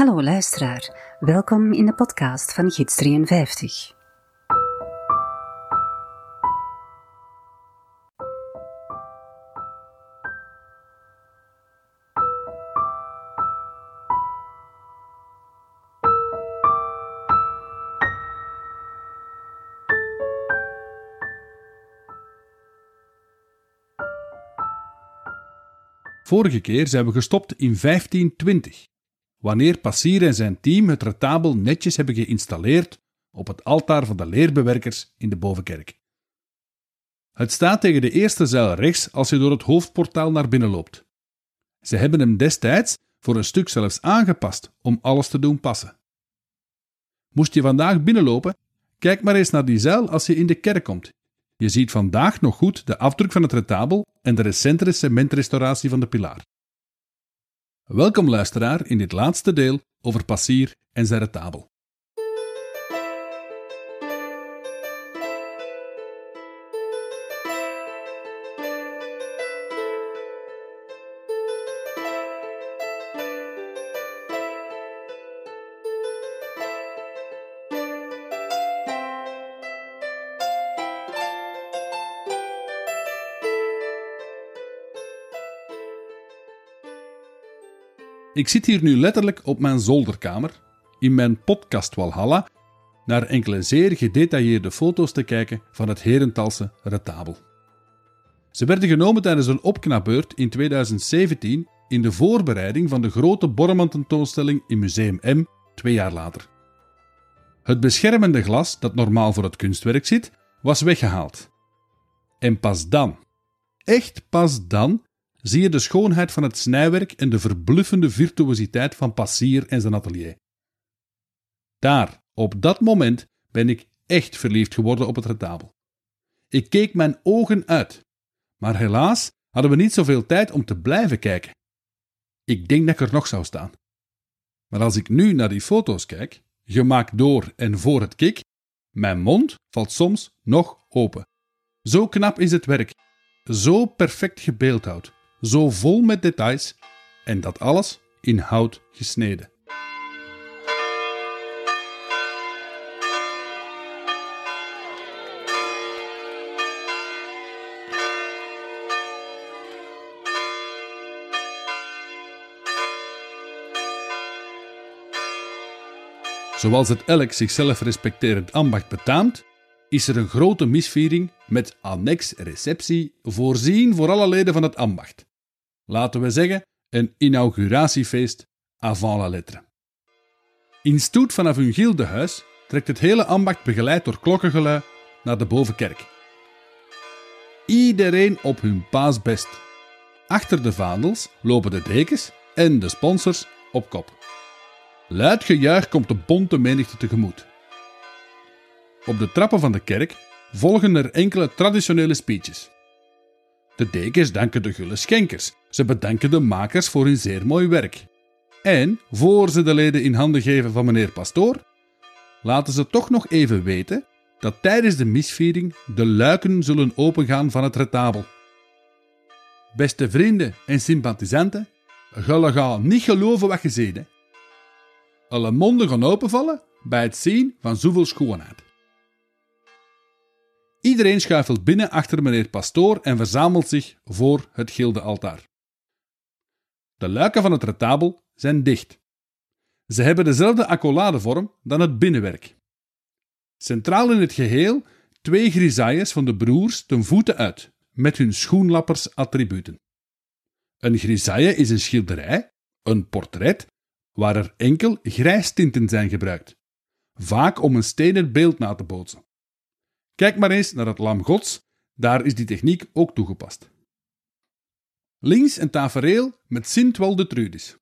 Hallo luisteraar, welkom in de podcast van Gids 53. Vorige keer zijn we gestopt in 1520, wanneer Passier en zijn team het retabel netjes hebben geïnstalleerd op het altaar van de leerbewerkers in de bovenkerk. Het staat tegen de eerste zuil rechts als je door het hoofdportaal naar binnen loopt. Ze hebben hem destijds voor een stuk zelfs aangepast om alles te doen passen. Moest je vandaag binnenlopen, kijk maar eens naar die zuil als je in de kerk komt. Je ziet vandaag nog goed de afdruk van het retabel en de recentere cementrestauratie van de pilaar. Welkom luisteraar in dit laatste deel over Passier en zijn retabel. Ik zit hier nu letterlijk op mijn zolderkamer, in mijn podcast Walhalla, naar enkele zeer gedetailleerde foto's te kijken van het Herentalse retabel. Ze werden genomen tijdens een opknapbeurt in 2017 in de voorbereiding van de grote Borreman-tentoonstelling in Museum M twee jaar later. Het beschermende glas dat normaal voor het kunstwerk zit, was weggehaald. En pas dan, echt pas dan, zie je de schoonheid van het snijwerk en de verbluffende virtuositeit van Passier en zijn atelier. Daar, op dat moment, ben ik echt verliefd geworden op het retabel. Ik keek mijn ogen uit, maar helaas hadden we niet zoveel tijd om te blijven kijken. Ik denk dat ik er nog zou staan. Maar als ik nu naar die foto's kijk, gemaakt door en voor het kik, mijn mond valt soms nog open. Zo knap is het werk, zo perfect gebeeldhouwd zo vol met details en dat alles in hout gesneden. Zoals het elk zichzelf respecterend ambacht betaamt, is er een grote misviering met annex receptie voorzien voor alle leden van het ambacht laten we zeggen, een inauguratiefeest avant la lettre. In stoet vanaf hun gildehuis trekt het hele ambacht begeleid door klokkengelui naar de bovenkerk. Iedereen op hun paasbest. Achter de vaandels lopen de dekens en de sponsors op kop. Luid gejuich komt de bonte menigte tegemoet. Op de trappen van de kerk volgen er enkele traditionele speeches. De dekens danken de gulle schenkers. Ze bedanken de makers voor hun zeer mooi werk. En, voor ze de leden in handen geven van meneer Pastoor, laten ze toch nog even weten dat tijdens de misviering de luiken zullen opengaan van het retabel. Beste vrienden en sympathisanten, jullie gaan niet geloven wat je ziet. Alle monden gaan openvallen bij het zien van zoveel schoonheid. Iedereen schuifelt binnen achter meneer Pastoor en verzamelt zich voor het gildealtaar. De luiken van het retabel zijn dicht. Ze hebben dezelfde accoladevorm dan het binnenwerk. Centraal in het geheel twee grisailles van de broers ten voeten uit, met hun schoenlappers attributen. Een grisaille is een schilderij, een portret, waar er enkel grijstinten zijn gebruikt, vaak om een stenen beeld na te bootsen. Kijk maar eens naar het Lam Gods, daar is die techniek ook toegepast. Links een tafereel met Sint Waldetrudis.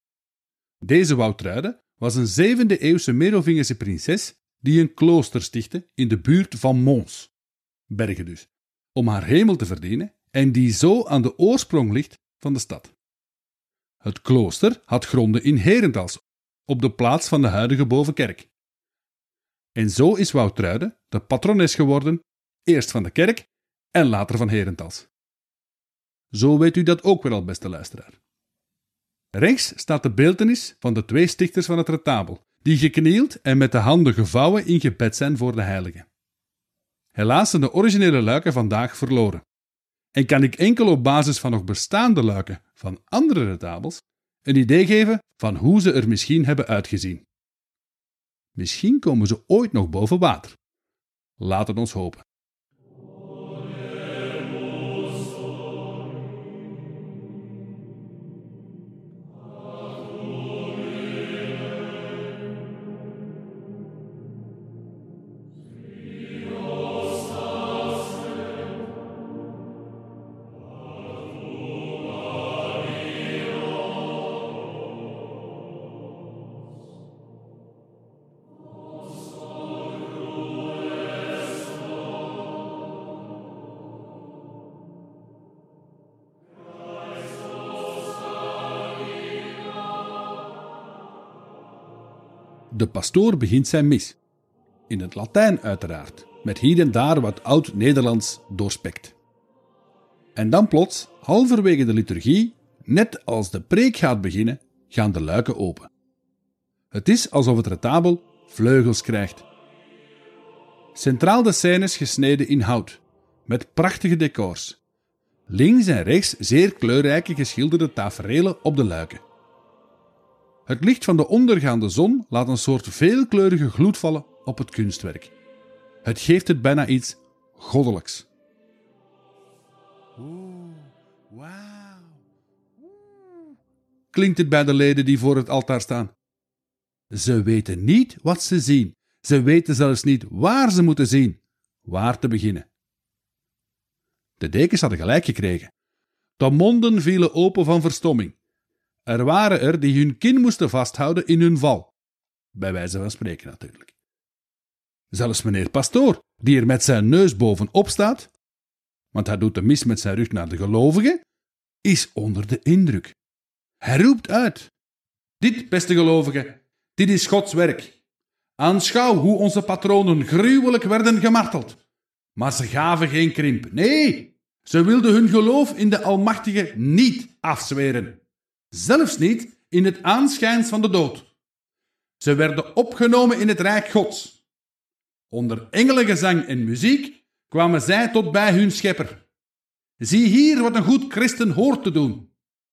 Deze Woutruide was een 7e eeuwse Merovingische prinses die een klooster stichtte in de buurt van Mons, bergen dus, om haar hemel te verdienen en die zo aan de oorsprong ligt van de stad. Het klooster had gronden in Herentals, op de plaats van de huidige Bovenkerk. En zo is Woutruide de patrones geworden Eerst van de kerk en later van Herentals. Zo weet u dat ook wel al, beste luisteraar. Rechts staat de beeltenis van de twee stichters van het retabel, die geknield en met de handen gevouwen in gebed zijn voor de heilige. Helaas zijn de originele luiken vandaag verloren. En kan ik enkel op basis van nog bestaande luiken van andere retabels een idee geven van hoe ze er misschien hebben uitgezien. Misschien komen ze ooit nog boven water. Laat het ons hopen. De pastoor begint zijn mis. In het Latijn uiteraard, met hier en daar wat oud-Nederlands doorspekt. En dan plots, halverwege de liturgie, net als de preek gaat beginnen, gaan de luiken open. Het is alsof het retabel vleugels krijgt. Centraal de scènes gesneden in hout, met prachtige decors. Links en rechts zeer kleurrijke geschilderde taferelen op de luiken. Het licht van de ondergaande zon laat een soort veelkleurige gloed vallen op het kunstwerk. Het geeft het bijna iets goddelijks. Oeh, wauw. Klinkt het bij de leden die voor het altaar staan. Ze weten niet wat ze zien. Ze weten zelfs niet waar ze moeten zien, waar te beginnen. De dekens hadden gelijk gekregen. De monden vielen open van verstomming. Er waren er die hun kin moesten vasthouden in hun val. Bij wijze van spreken natuurlijk. Zelfs meneer Pastoor, die er met zijn neus bovenop staat, want hij doet de mis met zijn rug naar de gelovigen, is onder de indruk. Hij roept uit: Dit, beste gelovigen, dit is Gods werk. Aanschouw hoe onze patronen gruwelijk werden gemarteld. Maar ze gaven geen krimp. Nee, ze wilden hun geloof in de Almachtige niet afzweren zelfs niet in het aanschijns van de dood. Ze werden opgenomen in het Rijk Gods. Onder engelengezang en muziek kwamen zij tot bij hun schepper. Zie hier wat een goed christen hoort te doen.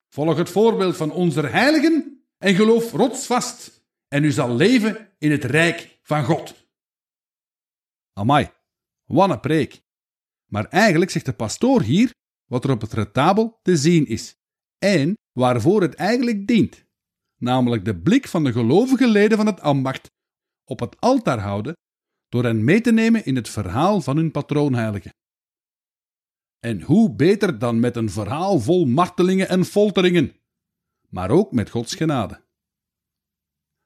Volg het voorbeeld van onze heiligen en geloof rotsvast, en u zal leven in het Rijk van God. Amai, wat een preek. Maar eigenlijk zegt de pastoor hier wat er op het retabel te zien is en waarvoor het eigenlijk dient, namelijk de blik van de gelovige leden van het ambacht op het altaar houden door hen mee te nemen in het verhaal van hun patroonheilige. En hoe beter dan met een verhaal vol martelingen en folteringen, maar ook met Gods genade.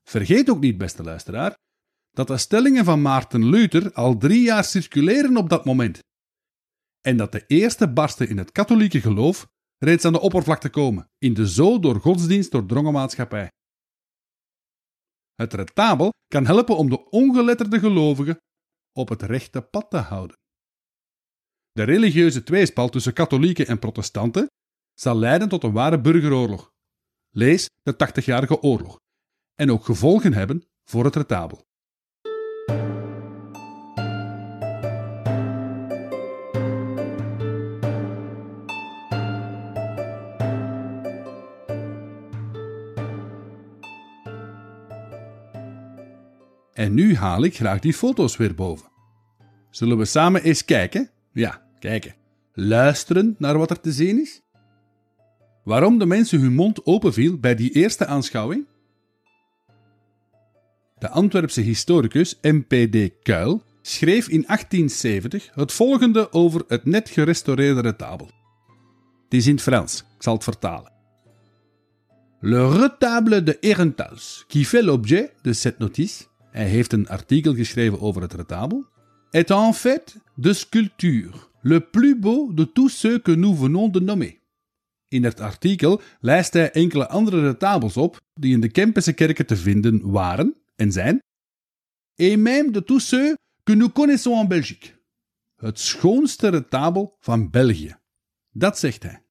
Vergeet ook niet, beste luisteraar, dat de stellingen van Maarten Luther al drie jaar circuleren op dat moment. En dat de eerste barsten in het katholieke geloof reeds aan de oppervlakte komen in de zo door godsdienst doordrongen maatschappij. Het retabel kan helpen om de ongeletterde gelovigen op het rechte pad te houden. De religieuze tweespal tussen katholieken en protestanten zal leiden tot een ware burgeroorlog. Lees de Tachtigjarige Oorlog en ook gevolgen hebben voor het retabel. En nu haal ik graag die foto's weer boven. Zullen we samen eens kijken? Ja, kijken. Luisteren naar wat er te zien is? Waarom de mensen hun mond openviel bij die eerste aanschouwing? De Antwerpse historicus M.P.D. Kuil schreef in 1870 het volgende over het net gerestaureerde retabel. Het is in het Frans, ik zal het vertalen. Le retable de Herentals, qui fait l'objet de cette notice, hij heeft een artikel geschreven over het retabel. Est en fait de sculpture le plus beau de tous ceux que nous venons de nommer. In het artikel lijst hij enkele andere retabels op die in de Kempische kerken te vinden waren en zijn. Et même de tous ceux que nous connaissons en Belgique. Het schoonste retabel van België. Dat zegt hij.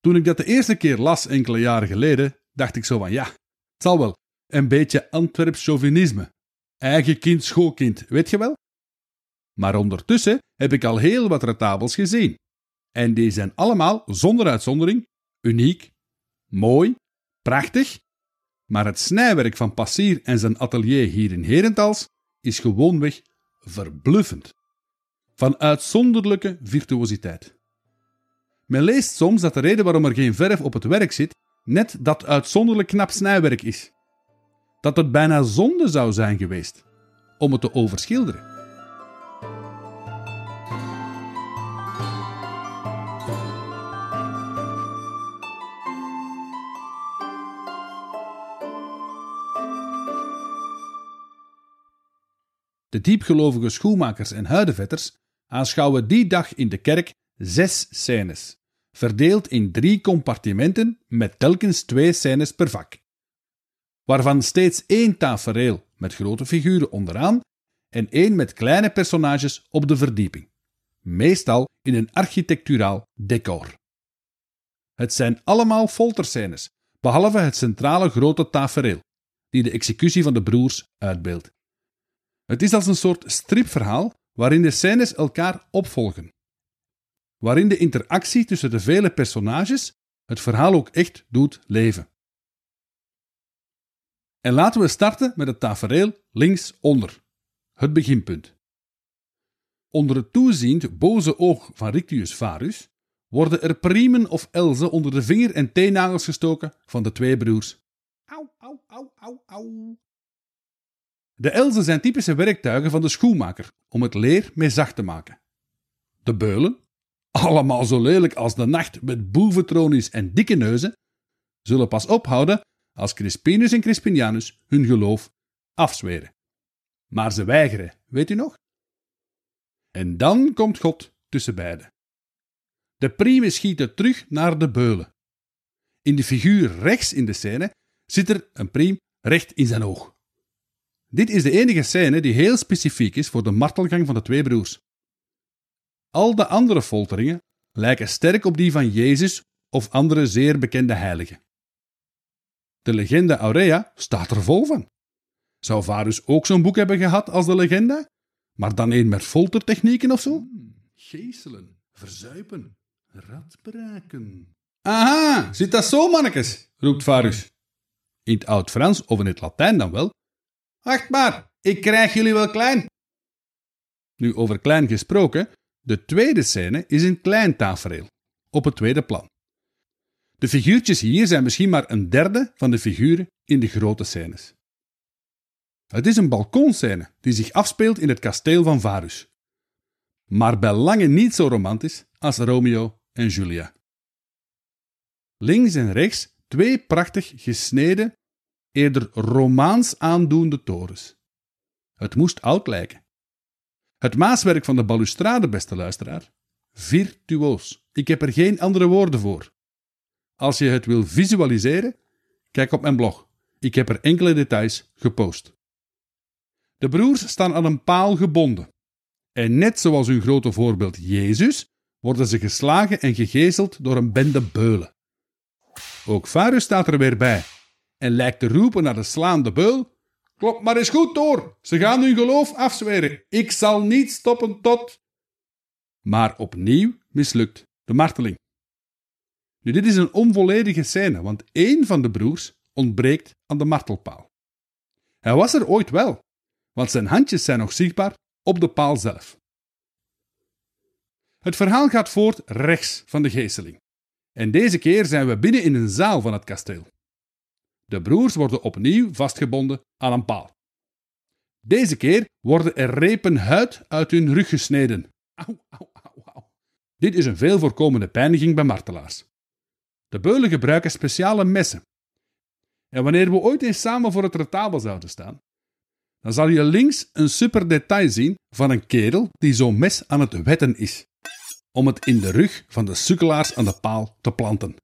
Toen ik dat de eerste keer las enkele jaren geleden, dacht ik zo van ja, het zal wel. Een beetje Antwerps chauvinisme. Eigen kind, schoolkind, weet je wel? Maar ondertussen heb ik al heel wat retabels gezien. En die zijn allemaal, zonder uitzondering, uniek, mooi, prachtig. Maar het snijwerk van Passier en zijn atelier hier in Herentals is gewoonweg verbluffend. Van uitzonderlijke virtuositeit. Men leest soms dat de reden waarom er geen verf op het werk zit, net dat uitzonderlijk knap snijwerk is. Dat het bijna zonde zou zijn geweest om het te overschilderen. De diepgelovige schoenmakers en huidenvetters aanschouwen die dag in de kerk zes scènes, verdeeld in drie compartimenten met telkens twee scènes per vak, waarvan steeds één tafereel met grote figuren onderaan en één met kleine personages op de verdieping, meestal in een architecturaal decor. Het zijn allemaal folterscènes, behalve het centrale grote tafereel, die de executie van de broers uitbeeldt. Het is als een soort stripverhaal waarin de scènes elkaar opvolgen. Waarin de interactie tussen de vele personages het verhaal ook echt doet leven. En laten we starten met het tafereel linksonder, het beginpunt. Onder het toeziend boze oog van Rictius Varus worden er priemen of elzen onder de vinger en teennagels gestoken van de twee broers. Au, au, au, au, au. De elzen zijn typische werktuigen van de schoenmaker om het leer mee zacht te maken. De beulen, allemaal zo lelijk als de nacht met boeventronies en dikke neuzen, zullen pas ophouden als Crispinus en Crispinianus hun geloof afzweren. Maar ze weigeren, weet u nog? En dan komt God tussen beiden. De priemen schieten terug naar de beulen. In de figuur rechts in de scène zit er een priem recht in zijn oog. Dit is de enige scène die heel specifiek is voor de martelgang van de twee broers. Al de andere folteringen lijken sterk op die van Jezus of andere zeer bekende heiligen. De legende Aurea staat er vol van. Zou Varus ook zo'n boek hebben gehad als de legende? Maar dan een met foltertechnieken of zo? Hmm, geeselen, verzuipen, radbraken. Aha, zit dat zo, mannekes? roept Varus. In het Oud-Frans of in het Latijn dan wel. Wacht maar, ik krijg jullie wel klein. Nu over klein gesproken, de tweede scène is een klein tafereel, op het tweede plan. De figuurtjes hier zijn misschien maar een derde van de figuren in de grote scènes. Het is een balkonscène die zich afspeelt in het kasteel van Varus. Maar bij lange niet zo romantisch als Romeo en Julia. Links en rechts twee prachtig gesneden, eerder romaans aandoende torens. Het moest oud lijken. Het maaswerk van de balustrade, beste luisteraar, virtuoos. Ik heb er geen andere woorden voor. Als je het wil visualiseren, kijk op mijn blog. Ik heb er enkele details gepost. De broers staan aan een paal gebonden. En net zoals hun grote voorbeeld Jezus, worden ze geslagen en gegezeld door een bende beulen. Ook Varus staat er weer bij en lijkt te roepen naar de slaande beul: Klop maar eens goed door, ze gaan hun geloof afzweren. Ik zal niet stoppen tot. Maar opnieuw mislukt de marteling. Nu, dit is een onvolledige scène, want één van de broers ontbreekt aan de martelpaal. Hij was er ooit wel, want zijn handjes zijn nog zichtbaar op de paal zelf. Het verhaal gaat voort rechts van de geesteling. En deze keer zijn we binnen in een zaal van het kasteel. De broers worden opnieuw vastgebonden aan een paal. Deze keer worden er repen huid uit hun rug gesneden. Au, au, au, au. Dit is een veel voorkomende pijniging bij martelaars. De beulen gebruiken speciale messen. En wanneer we ooit eens samen voor het retabel zouden staan, dan zal je links een super detail zien van een kerel die zo'n mes aan het wetten is, om het in de rug van de sukkelaars aan de paal te planten.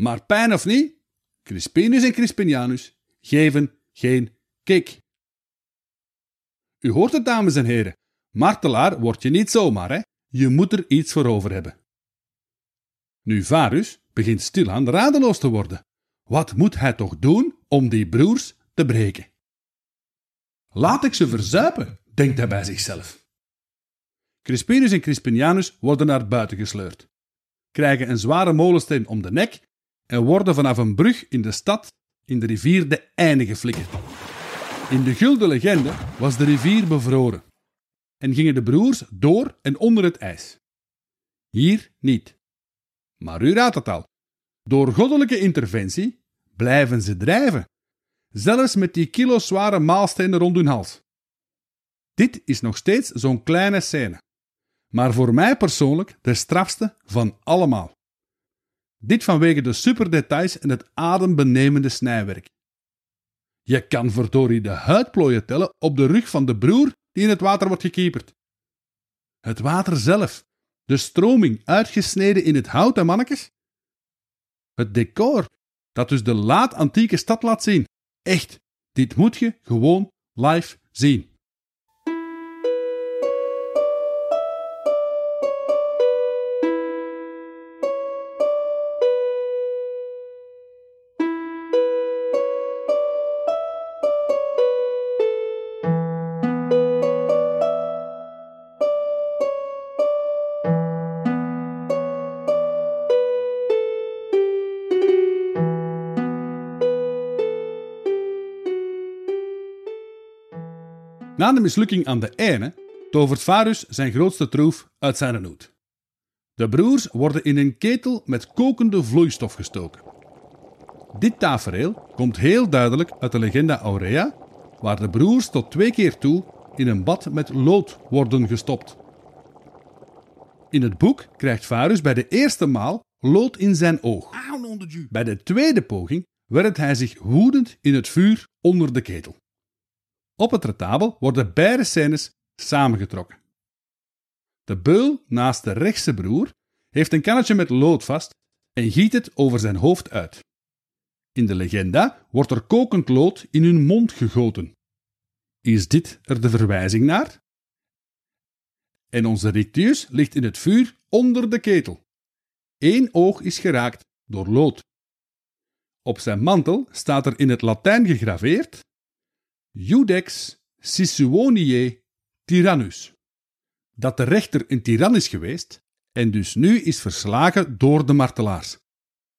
Maar pijn of niet, Crispinus en Crispinianus geven geen kick. U hoort het, dames en heren. Martelaar word je niet zomaar, hè? Je moet er iets voor over hebben. Nu Varus begint stilaan radeloos te worden. Wat moet hij toch doen om die broers te breken? Laat ik ze verzuipen, denkt hij bij zichzelf. Crispinus en Crispinianus worden naar buiten gesleurd, krijgen een zware molensteen om de nek en worden vanaf een brug in de stad in de rivier de Einde geflikkerd. In de gulden legende was de rivier bevroren en gingen de broers door en onder het ijs. Hier niet. Maar u raadt het al. Door goddelijke interventie blijven ze drijven, zelfs met die kilozware maalstenen rond hun hals. Dit is nog steeds zo'n kleine scène, maar voor mij persoonlijk de strafste van allemaal. Dit vanwege de superdetails en het adembenemende snijwerk. Je kan verdorie de huidplooien tellen op de rug van de broer die in het water wordt gekieperd. Het water zelf, de stroming uitgesneden in het hout en mannetjes. Het decor, dat dus de laat-antieke stad laat zien. Echt, dit moet je gewoon live zien. Na de mislukking aan de Eine tovert Varus zijn grootste troef uit zijn hoed. De broers worden in een ketel met kokende vloeistof gestoken. Dit tafereel komt heel duidelijk uit de legenda Aurea, waar de broers tot twee keer toe in een bad met lood worden gestopt. In het boek krijgt Varus bij de eerste maal lood in zijn oog. Bij de tweede poging werpt hij zich woedend in het vuur onder de ketel. Op het retabel worden beide scènes samengetrokken. De beul naast de rechtse broer heeft een kannetje met lood vast en giet het over zijn hoofd uit. In de legenda wordt er kokend lood in hun mond gegoten. Is dit er de verwijzing naar? En onze Rictius ligt in het vuur onder de ketel. Eén oog is geraakt door lood. Op zijn mantel staat er in het Latijn gegraveerd Judex Cicuoniae Tyrannus. Dat de rechter een tiran is geweest en dus nu is verslagen door de martelaars.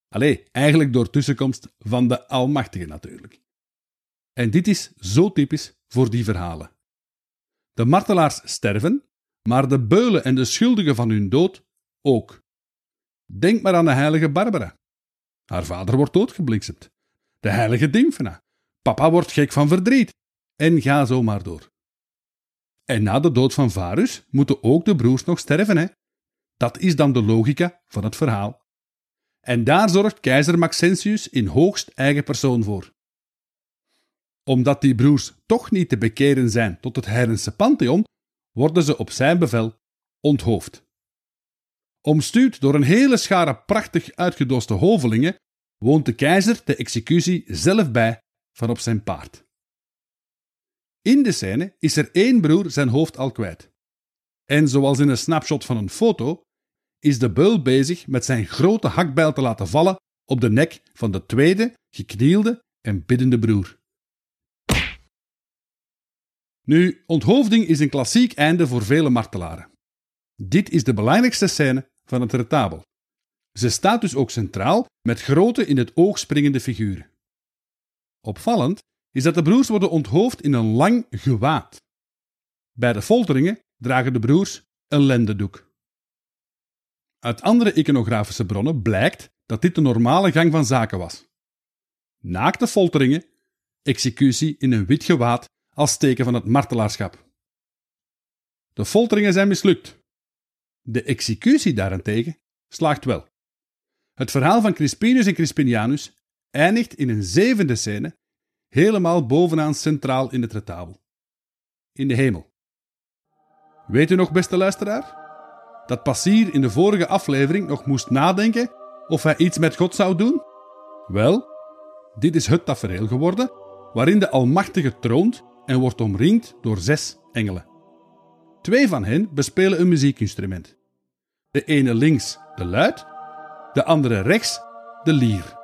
Allee, eigenlijk door tussenkomst van de Almachtige natuurlijk. En dit is zo typisch voor die verhalen. De martelaars sterven, maar de beulen en de schuldigen van hun dood ook. Denk maar aan de heilige Barbara. Haar vader wordt doodgebliksemd. De heilige Dymphena. Papa wordt gek van verdriet. En ga zo maar door. En na de dood van Varus moeten ook de broers nog sterven, hè? Dat is dan de logica van het verhaal. En daar zorgt keizer Maxentius in hoogst eigen persoon voor. Omdat die broers toch niet te bekeren zijn tot het Heidense Pantheon, worden ze op zijn bevel onthoofd. Omstuurd door een hele schare prachtig uitgedoste hovelingen, woont de keizer de executie zelf bij van op zijn paard. In de scène is er één broer zijn hoofd al kwijt. En zoals in een snapshot van een foto, is de beul bezig met zijn grote hakbijl te laten vallen op de nek van de tweede, geknielde en biddende broer. Nu, onthoofding is een klassiek einde voor vele martelaren. Dit is de belangrijkste scène van het retabel. Ze staat dus ook centraal met grote in het oog springende figuren. Opvallend is dat de broers worden onthoofd in een lang gewaad. Bij de folteringen dragen de broers een lendendoek. Uit andere iconografische bronnen blijkt dat dit de normale gang van zaken was. Naakte folteringen, executie in een wit gewaad als teken van het martelaarschap. De folteringen zijn mislukt. De executie daarentegen slaagt wel. Het verhaal van Crispinus en Crispinianus eindigt in een zevende scène helemaal bovenaan centraal in het retabel. In de hemel. Weet u nog, beste luisteraar? Dat Passier in de vorige aflevering nog moest nadenken of hij iets met God zou doen? Wel, dit is het tafereel geworden waarin de Almachtige troont en wordt omringd door zes engelen. Twee van hen bespelen een muziekinstrument. De ene links de luid, de andere rechts de lier.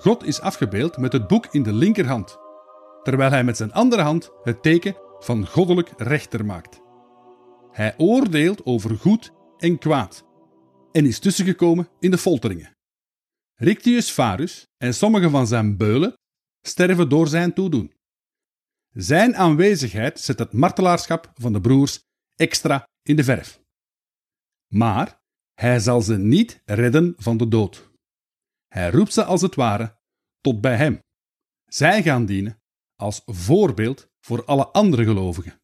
God is afgebeeld met het boek in de linkerhand, terwijl hij met zijn andere hand het teken van goddelijk rechter maakt. Hij oordeelt over goed en kwaad en is tussengekomen in de folteringen. Rictius Varus en sommige van zijn beulen sterven door zijn toedoen. Zijn aanwezigheid zet het martelaarschap van de broers extra in de verf. Maar hij zal ze niet redden van de dood. Hij roept ze als het ware tot bij hem. Zij gaan dienen als voorbeeld voor alle andere gelovigen.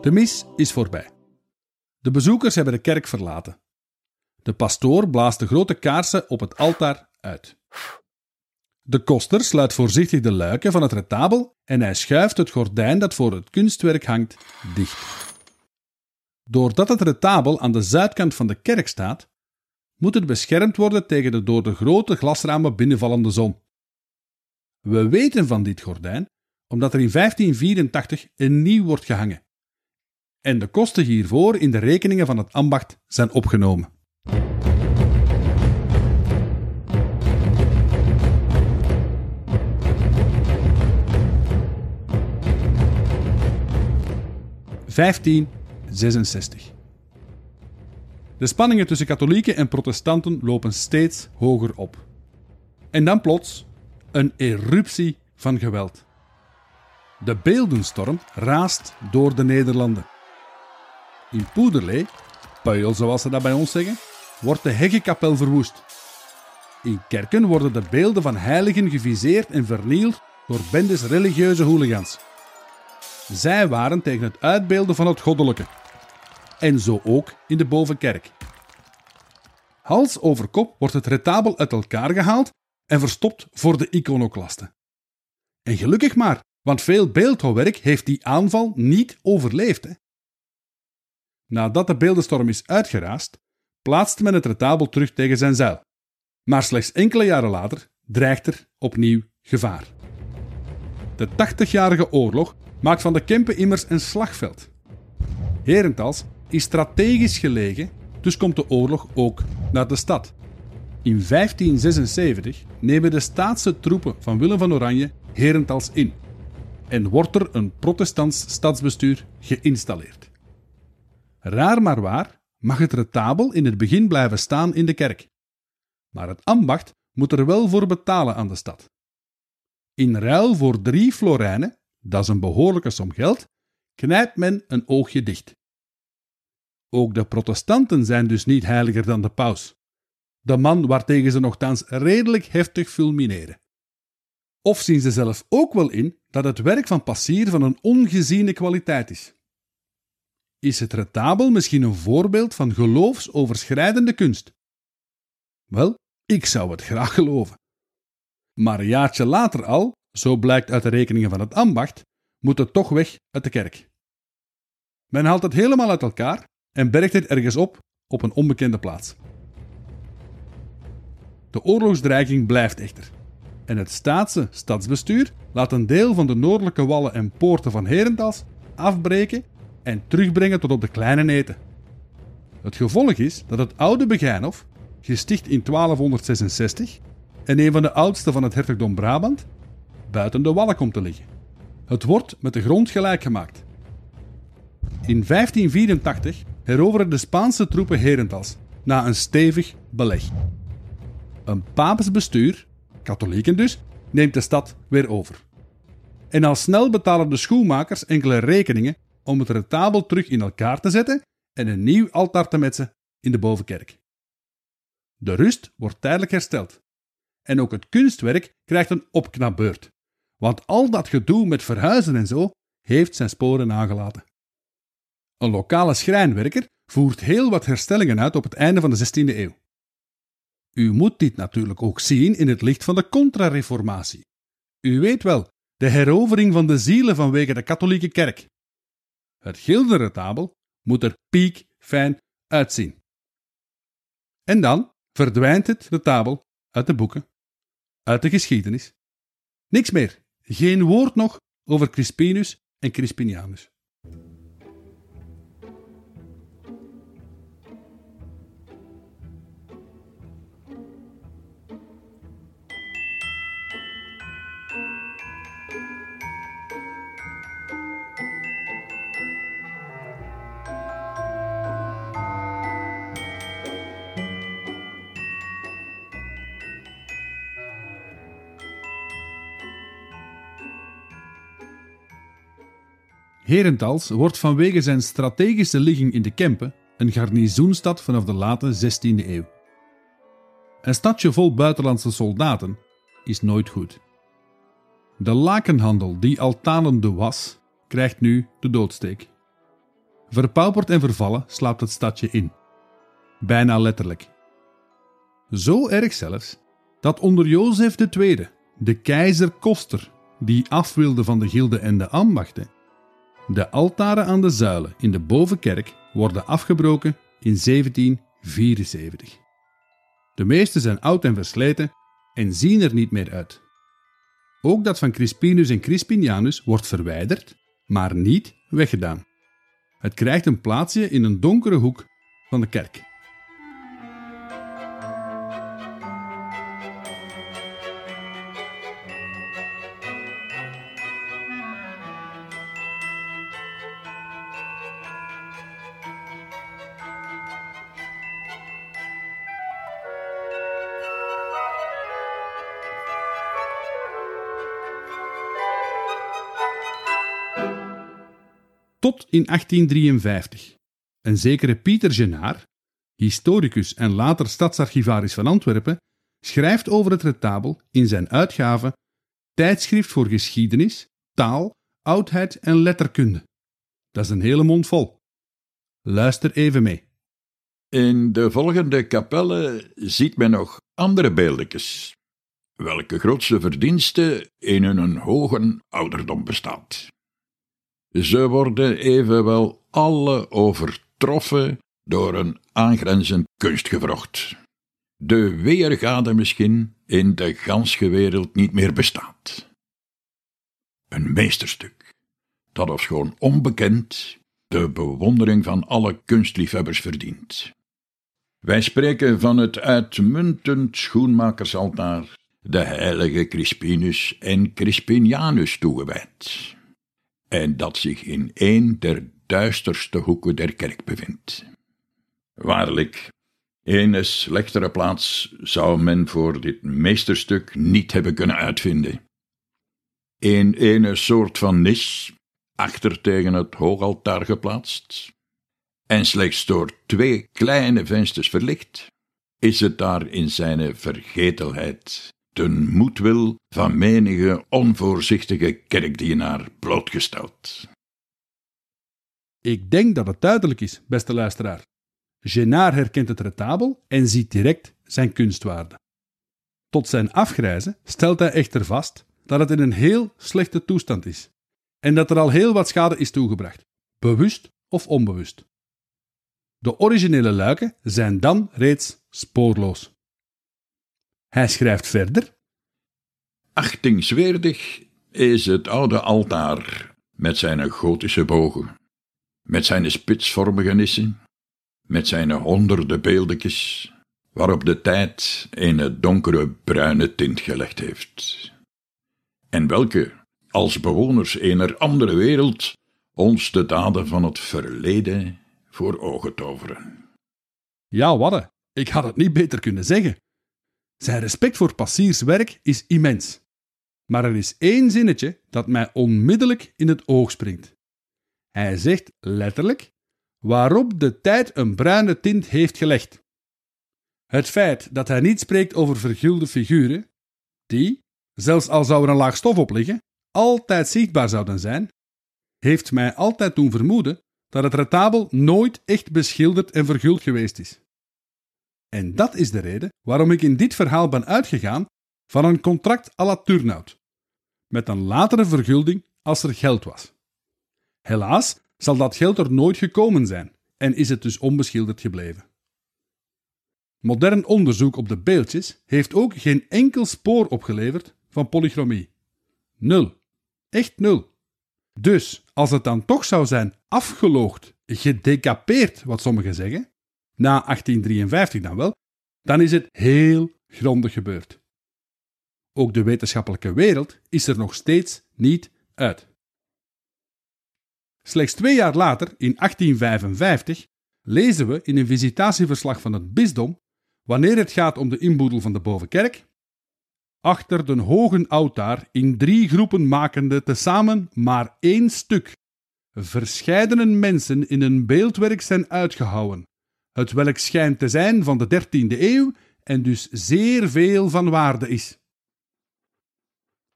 De mis is voorbij. De bezoekers hebben de kerk verlaten. De pastoor blaast de grote kaarsen op het altaar uit. De koster sluit voorzichtig de luiken van het retabel en hij schuift het gordijn dat voor het kunstwerk hangt dicht. Doordat het retabel aan de zuidkant van de kerk staat, moet het beschermd worden tegen de door de grote glasramen binnenvallende zon. We weten van dit gordijn omdat er in 1584 een nieuw wordt gehangen. En de kosten hiervoor in de rekeningen van het ambacht zijn opgenomen. (1566). De spanningen tussen katholieken en protestanten lopen steeds hoger op. En dan plots een eruptie van geweld. De beeldenstorm raast door de Nederlanden. In Poederlee, Puil zoals ze dat bij ons zeggen, wordt de Heggekapel verwoest. In kerken worden de beelden van heiligen geviseerd en vernield door bendes religieuze hooligans. Zij waren tegen het uitbeelden van het goddelijke. En zo ook in de bovenkerk. Hals over kop wordt het retabel uit elkaar gehaald en verstopt voor de iconoclasten. En gelukkig maar, want veel beeldhouwwerk heeft die aanval niet overleefd. Hè? Nadat de beeldenstorm is uitgeraasd, plaatst men het retabel terug tegen zijn zeil. Maar slechts enkele jaren later dreigt er opnieuw gevaar. De 80-jarige oorlog maakt van de Kempen immers een slagveld. Herentals is strategisch gelegen, dus komt de oorlog ook naar de stad. In 1576 nemen de staatse troepen van Willem van Oranje Herentals in en wordt er een protestants stadsbestuur geïnstalleerd. Raar maar waar mag het retabel in het begin blijven staan in de kerk. Maar het ambacht moet er wel voor betalen aan de stad. In ruil voor drie florijnen, dat is een behoorlijke som geld, knijpt men een oogje dicht. Ook de protestanten zijn dus niet heiliger dan de paus, de man waartegen ze nogthans redelijk heftig fulmineren. Of zien ze zelf ook wel in dat het werk van passier van een ongeziene kwaliteit is? Is het retabel misschien een voorbeeld van geloofsoverschrijdende kunst? Wel, ik zou het graag geloven. Maar een jaartje later al, zo blijkt uit de rekeningen van het ambacht, moet het toch weg uit de kerk. Men haalt het helemaal uit elkaar en bergt het ergens op op een onbekende plaats. De oorlogsdreiging blijft echter. En het staatse stadsbestuur laat een deel van de noordelijke wallen en poorten van Herentals afbreken en terugbrengen tot op de kleine neten. Het gevolg is dat het oude Begijnhof, gesticht in 1266 en een van de oudste van het hertogdom Brabant, buiten de wallen komt te liggen. Het wordt met de grond gelijk gemaakt. In 1584 heroveren de Spaanse troepen Herentals na een stevig beleg. Een papisch bestuur, katholieken dus, neemt de stad weer over. En al snel betalen de schoenmakers enkele rekeningen om het retabel terug in elkaar te zetten en een nieuw altaar te metsen in de bovenkerk. De rust wordt tijdelijk hersteld. En ook het kunstwerk krijgt een opknapbeurt. Want al dat gedoe met verhuizen en zo heeft zijn sporen nagelaten. Een lokale schrijnwerker voert heel wat herstellingen uit op het einde van de 16e eeuw. U moet dit natuurlijk ook zien in het licht van de contra-reformatie. U weet wel, de herovering van de zielen vanwege de katholieke kerk. Het gilderen tabel moet er piek fijn uitzien. En dan verdwijnt het retabel uit de boeken, uit de geschiedenis. Niks meer, geen woord nog over Crispinus en Crispinianus. Herentals wordt vanwege zijn strategische ligging in de Kempen een garnizoenstad vanaf de late 16e eeuw. Een stadje vol buitenlandse soldaten is nooit goed. De lakenhandel die al talende was, krijgt nu de doodsteek. Verpauperd en vervallen slaapt het stadje in. Bijna letterlijk. Zo erg zelfs dat onder Jozef II, de keizer Koster, die af wilde van de gilde en de ambachten, de altaren aan de zuilen in de bovenkerk worden afgebroken in 1774. De meeste zijn oud en versleten en zien er niet meer uit. Ook dat van Crispinus en Crispinianus wordt verwijderd, maar niet weggedaan. Het krijgt een plaatsje in een donkere hoek van de kerk. In 1853. Een zekere Pieter Genaar, historicus en later stadsarchivaris van Antwerpen, schrijft over het retabel in zijn uitgave Tijdschrift voor Geschiedenis, Taal, Oudheid en Letterkunde. Dat is een hele mond vol. Luister even mee. In de volgende kapellen ziet men nog andere beeldjes, welke grootste verdienste in hun hoge ouderdom bestaat. Ze worden evenwel alle overtroffen door een aangrenzend kunstgevrocht. De weergade misschien in de ganse wereld niet meer bestaat. Een meesterstuk, dat ofschoon onbekend de bewondering van alle kunstliefhebbers verdient. Wij spreken van het uitmuntend schoenmakersaltaar, de heilige Crispinus en Crispinianus toegewijd en dat zich in een der duisterste hoeken der kerk bevindt. Waarlijk, een slechtere plaats zou men voor dit meesterstuk niet hebben kunnen uitvinden. In een soort van nis, achter tegen het hoogaltaar geplaatst, en slechts door twee kleine vensters verlicht, is het daar in zijn vergetelheid ten moedwil van menige onvoorzichtige kerkdienaar blootgesteld. Ik denk dat het duidelijk is, beste luisteraar. Genaar herkent het retabel en ziet direct zijn kunstwaarde. Tot zijn afgrijzen stelt hij echter vast dat het in een heel slechte toestand is en dat er al heel wat schade is toegebracht, bewust of onbewust. De originele luiken zijn dan reeds spoorloos. Hij schrijft verder: Achtingswaardig is het oude altaar met zijn gotische bogen, met zijn spitsvormige nissen, met zijn honderden beeldjes, waarop de tijd een donkere bruine tint gelegd heeft. En welke, als bewoners eener andere wereld, ons de daden van het verleden voor ogen toveren. Ja, wadde, ik had het niet beter kunnen zeggen. Zijn respect voor Passiers werk is immens. Maar er is één zinnetje dat mij onmiddellijk in het oog springt. Hij zegt letterlijk waarop de tijd een bruine tint heeft gelegd. Het feit dat hij niet spreekt over vergulde figuren, die, zelfs al zou er een laag stof op liggen, altijd zichtbaar zouden zijn, heeft mij altijd doen vermoeden dat het retabel nooit echt beschilderd en verguld geweest is. En dat is de reden waarom ik in dit verhaal ben uitgegaan van een contract à la Turnhout, met een latere vergulding als er geld was. Helaas zal dat geld er nooit gekomen zijn en is het dus onbeschilderd gebleven. Modern onderzoek op de beeldjes heeft ook geen enkel spoor opgeleverd van polychromie. Nul. Echt nul. Dus als het dan toch zou zijn afgeloogd, gedecapeerd, wat sommigen zeggen, na 1853 dan wel, dan is het heel grondig gebeurd. Ook de wetenschappelijke wereld is er nog steeds niet uit. Slechts twee jaar later, in 1855, lezen we in een visitatieverslag van het bisdom, wanneer het gaat om de inboedel van de bovenkerk, achter den hogen altaar in drie groepen makende tezamen maar één stuk, verscheidene mensen in een beeldwerk zijn uitgehouwen, het welk schijnt te zijn van de dertiende eeuw en dus zeer veel van waarde is.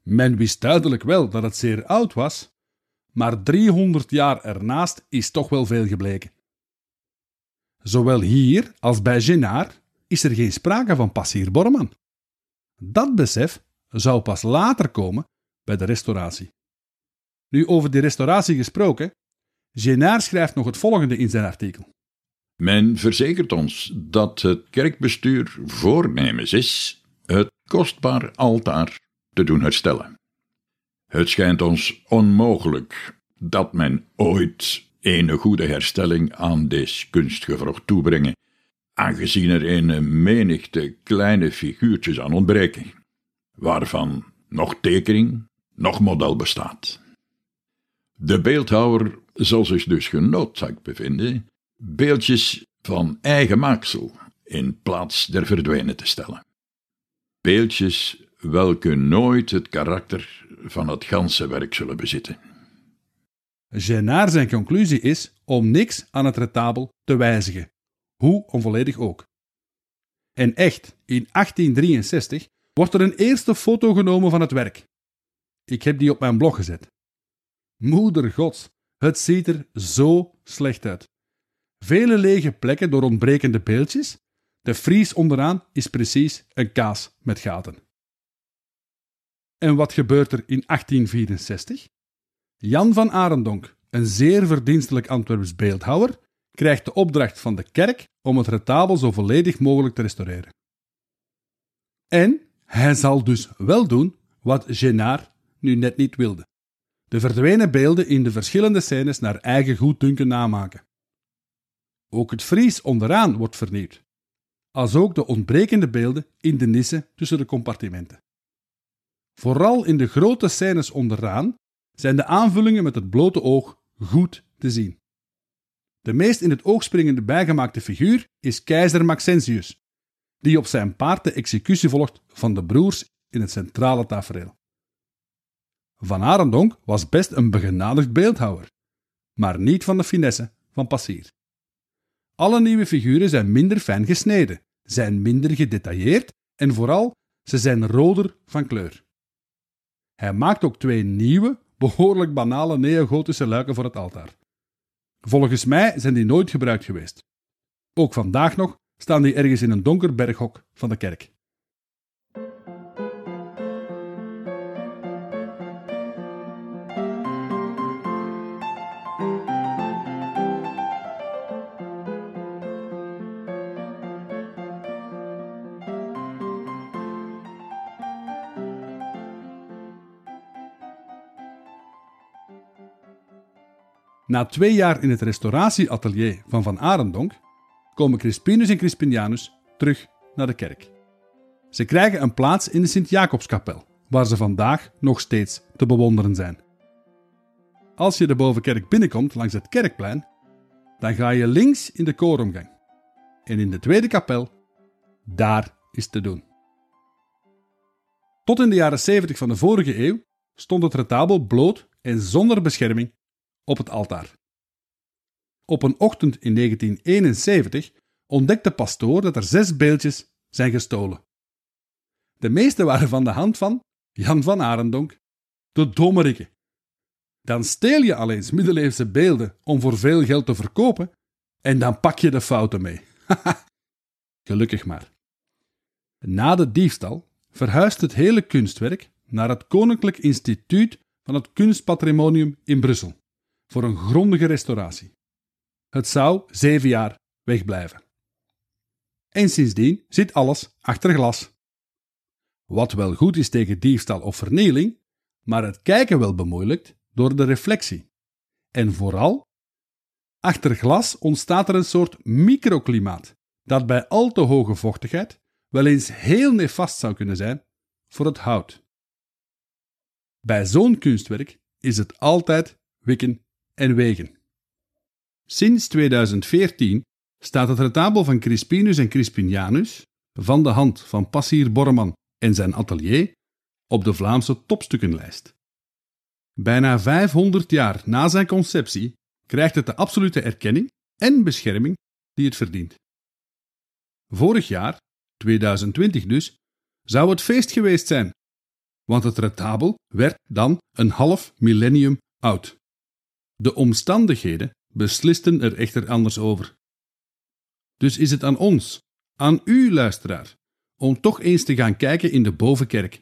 Men wist duidelijk wel dat het zeer oud was, maar 300 jaar ernaast is toch wel veel gebleken. Zowel hier als bij Genard is er geen sprake van passier Borman. Dat besef zou pas later komen bij de restauratie. Nu over die restauratie gesproken, Genard schrijft nog het volgende in zijn artikel. Men verzekert ons dat het kerkbestuur voornemens is het kostbaar altaar te doen herstellen. Het schijnt ons onmogelijk dat men ooit een goede herstelling aan deze kunstgevrocht toebrengen, aangezien er een menigte kleine figuurtjes aan ontbreken, waarvan nog tekening, nog model bestaat. De beeldhouwer zal zich dus genoodzaakt bevinden beeldjes van eigen maaksel in plaats der verdwenen te stellen. Beeldjes welke nooit het karakter van het ganse werk zullen bezitten. Genard zijn conclusie is om niks aan het retabel te wijzigen, hoe onvolledig ook. En echt, in 1863 wordt er een eerste foto genomen van het werk. Ik heb die op mijn blog gezet. Moeder gods, het ziet er zo slecht uit. Vele lege plekken door ontbrekende beeldjes. De fries onderaan is precies een kaas met gaten. En wat gebeurt er in 1864? Jan van Arendonk, een zeer verdienstelijk Antwerps beeldhouwer, krijgt de opdracht van de kerk om het retabel zo volledig mogelijk te restaureren. En hij zal dus wel doen wat Genard nu net niet wilde: de verdwenen beelden in de verschillende scènes naar eigen goeddunken namaken. Ook het Fries onderaan wordt vernieuwd, als ook de ontbrekende beelden in de nissen tussen de compartimenten. Vooral in de grote scènes onderaan zijn de aanvullingen met het blote oog goed te zien. De meest in het oog springende bijgemaakte figuur is keizer Maxentius, die op zijn paard de executie volgt van de broers in het centrale tafereel. Van Arendonk was best een begenadigd beeldhouwer, maar niet van de finesse van Passier. Alle nieuwe figuren zijn minder fijn gesneden, zijn minder gedetailleerd en vooral, ze zijn roder van kleur. Hij maakt ook twee nieuwe, behoorlijk banale neogotische luiken voor het altaar. Volgens mij zijn die nooit gebruikt geweest. Ook vandaag nog staan die ergens in een donker berghok van de kerk. Na twee jaar in het restauratieatelier van Van Arendonk komen Crispinus en Crispinianus terug naar de kerk. Ze krijgen een plaats in de Sint-Jacobskapel, waar ze vandaag nog steeds te bewonderen zijn. Als je de bovenkerk binnenkomt langs het kerkplein, dan ga je links in de kooromgang. En in de tweede kapel, daar is te doen. Tot in de jaren 70 van de vorige eeuw stond het retabel bloot en zonder bescherming op het altaar. Op een ochtend in 1971 ontdekt de pastoor dat er zes beeldjes zijn gestolen. De meeste waren van de hand van Jan van Arendonk, de dommerikke. Dan steel je alleen middeleeuwse beelden om voor veel geld te verkopen en dan pak je de fouten mee. Gelukkig maar. Na de diefstal verhuist het hele kunstwerk naar het Koninklijk Instituut van het Kunstpatrimonium in Brussel voor een grondige restauratie. Het zou zeven jaar wegblijven. en sindsdien zit alles achter glas. Wat wel goed is tegen diefstal of vernieling, maar het kijken wel bemoeilijkt door de reflectie. En vooral, achter glas ontstaat er een soort microklimaat dat bij al te hoge vochtigheid wel eens heel nefast zou kunnen zijn voor het hout. Bij zo'n kunstwerk is het altijd wikken en wegen. Sinds 2014 staat het retabel van Crispinus en Crispinianus van de hand van Passier Borman en zijn atelier op de Vlaamse topstukkenlijst. Bijna 500 jaar na zijn conceptie krijgt het de absolute erkenning en bescherming die het verdient. Vorig jaar, 2020 dus, zou het feest geweest zijn, want het retabel werd dan een half millennium oud. De omstandigheden beslisten er echter anders over. Dus is het aan ons, aan u luisteraar, om toch eens te gaan kijken in de bovenkerk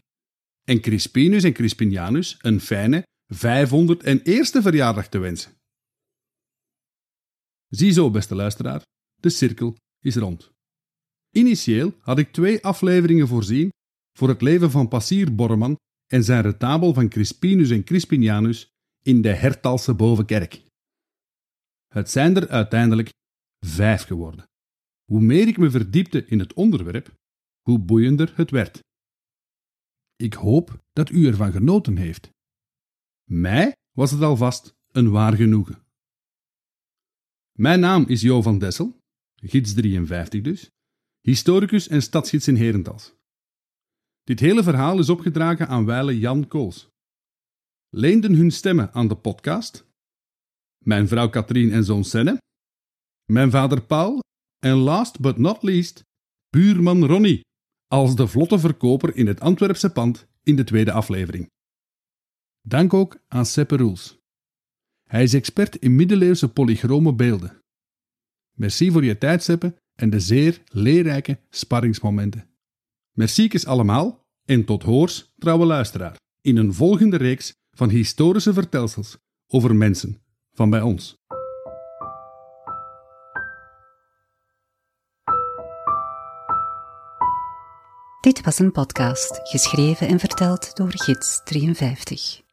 en Crispinus en Crispinianus een fijne 501ste verjaardag te wensen. Ziezo, beste luisteraar, de cirkel is rond. Initieel had ik twee afleveringen voorzien voor het leven van Passier Borman en zijn retabel van Crispinus en Crispinianus in de Hertalse Bovenkerk. Het zijn er uiteindelijk vijf geworden. Hoe meer ik me verdiepte in het onderwerp, hoe boeiender het werd. Ik hoop dat u ervan genoten heeft. Mij was het alvast een waar genoegen. Mijn naam is Jo van Dessel, gids 53 dus, historicus en stadsgids in Herentals. Dit hele verhaal is opgedragen aan wijle Jan Kools. Leenden hun stemmen aan de podcast mijn vrouw Katrien en zoon Senne, mijn vader Paul en last but not least, buurman Ronnie, als de vlotte verkoper in het Antwerpse pand in de tweede aflevering. Dank ook aan Seppe Roels. Hij is expert in middeleeuwse polychrome beelden. Merci voor je tijd, Seppe, en de zeer leerrijke sparringsmomenten. Merci allemaal en tot hoors, trouwe luisteraar, in een volgende reeks van historische vertelsels over mensen van bij ons. Dit was een podcast geschreven en verteld door Gids 53.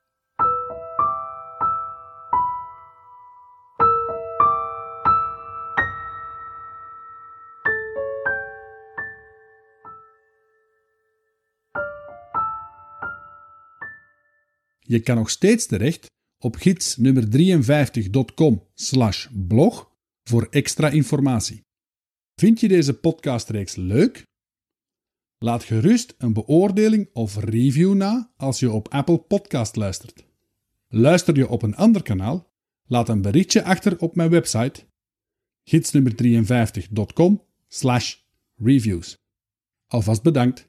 Je kan nog steeds terecht op gidsnummer 53.com blog voor extra informatie. Vind je deze podcastreeks leuk? Laat gerust een beoordeling of review na als je op Apple Podcast luistert. Luister je op een ander kanaal? Laat een berichtje achter op mijn website gidsnummer 53.com reviews. Alvast bedankt.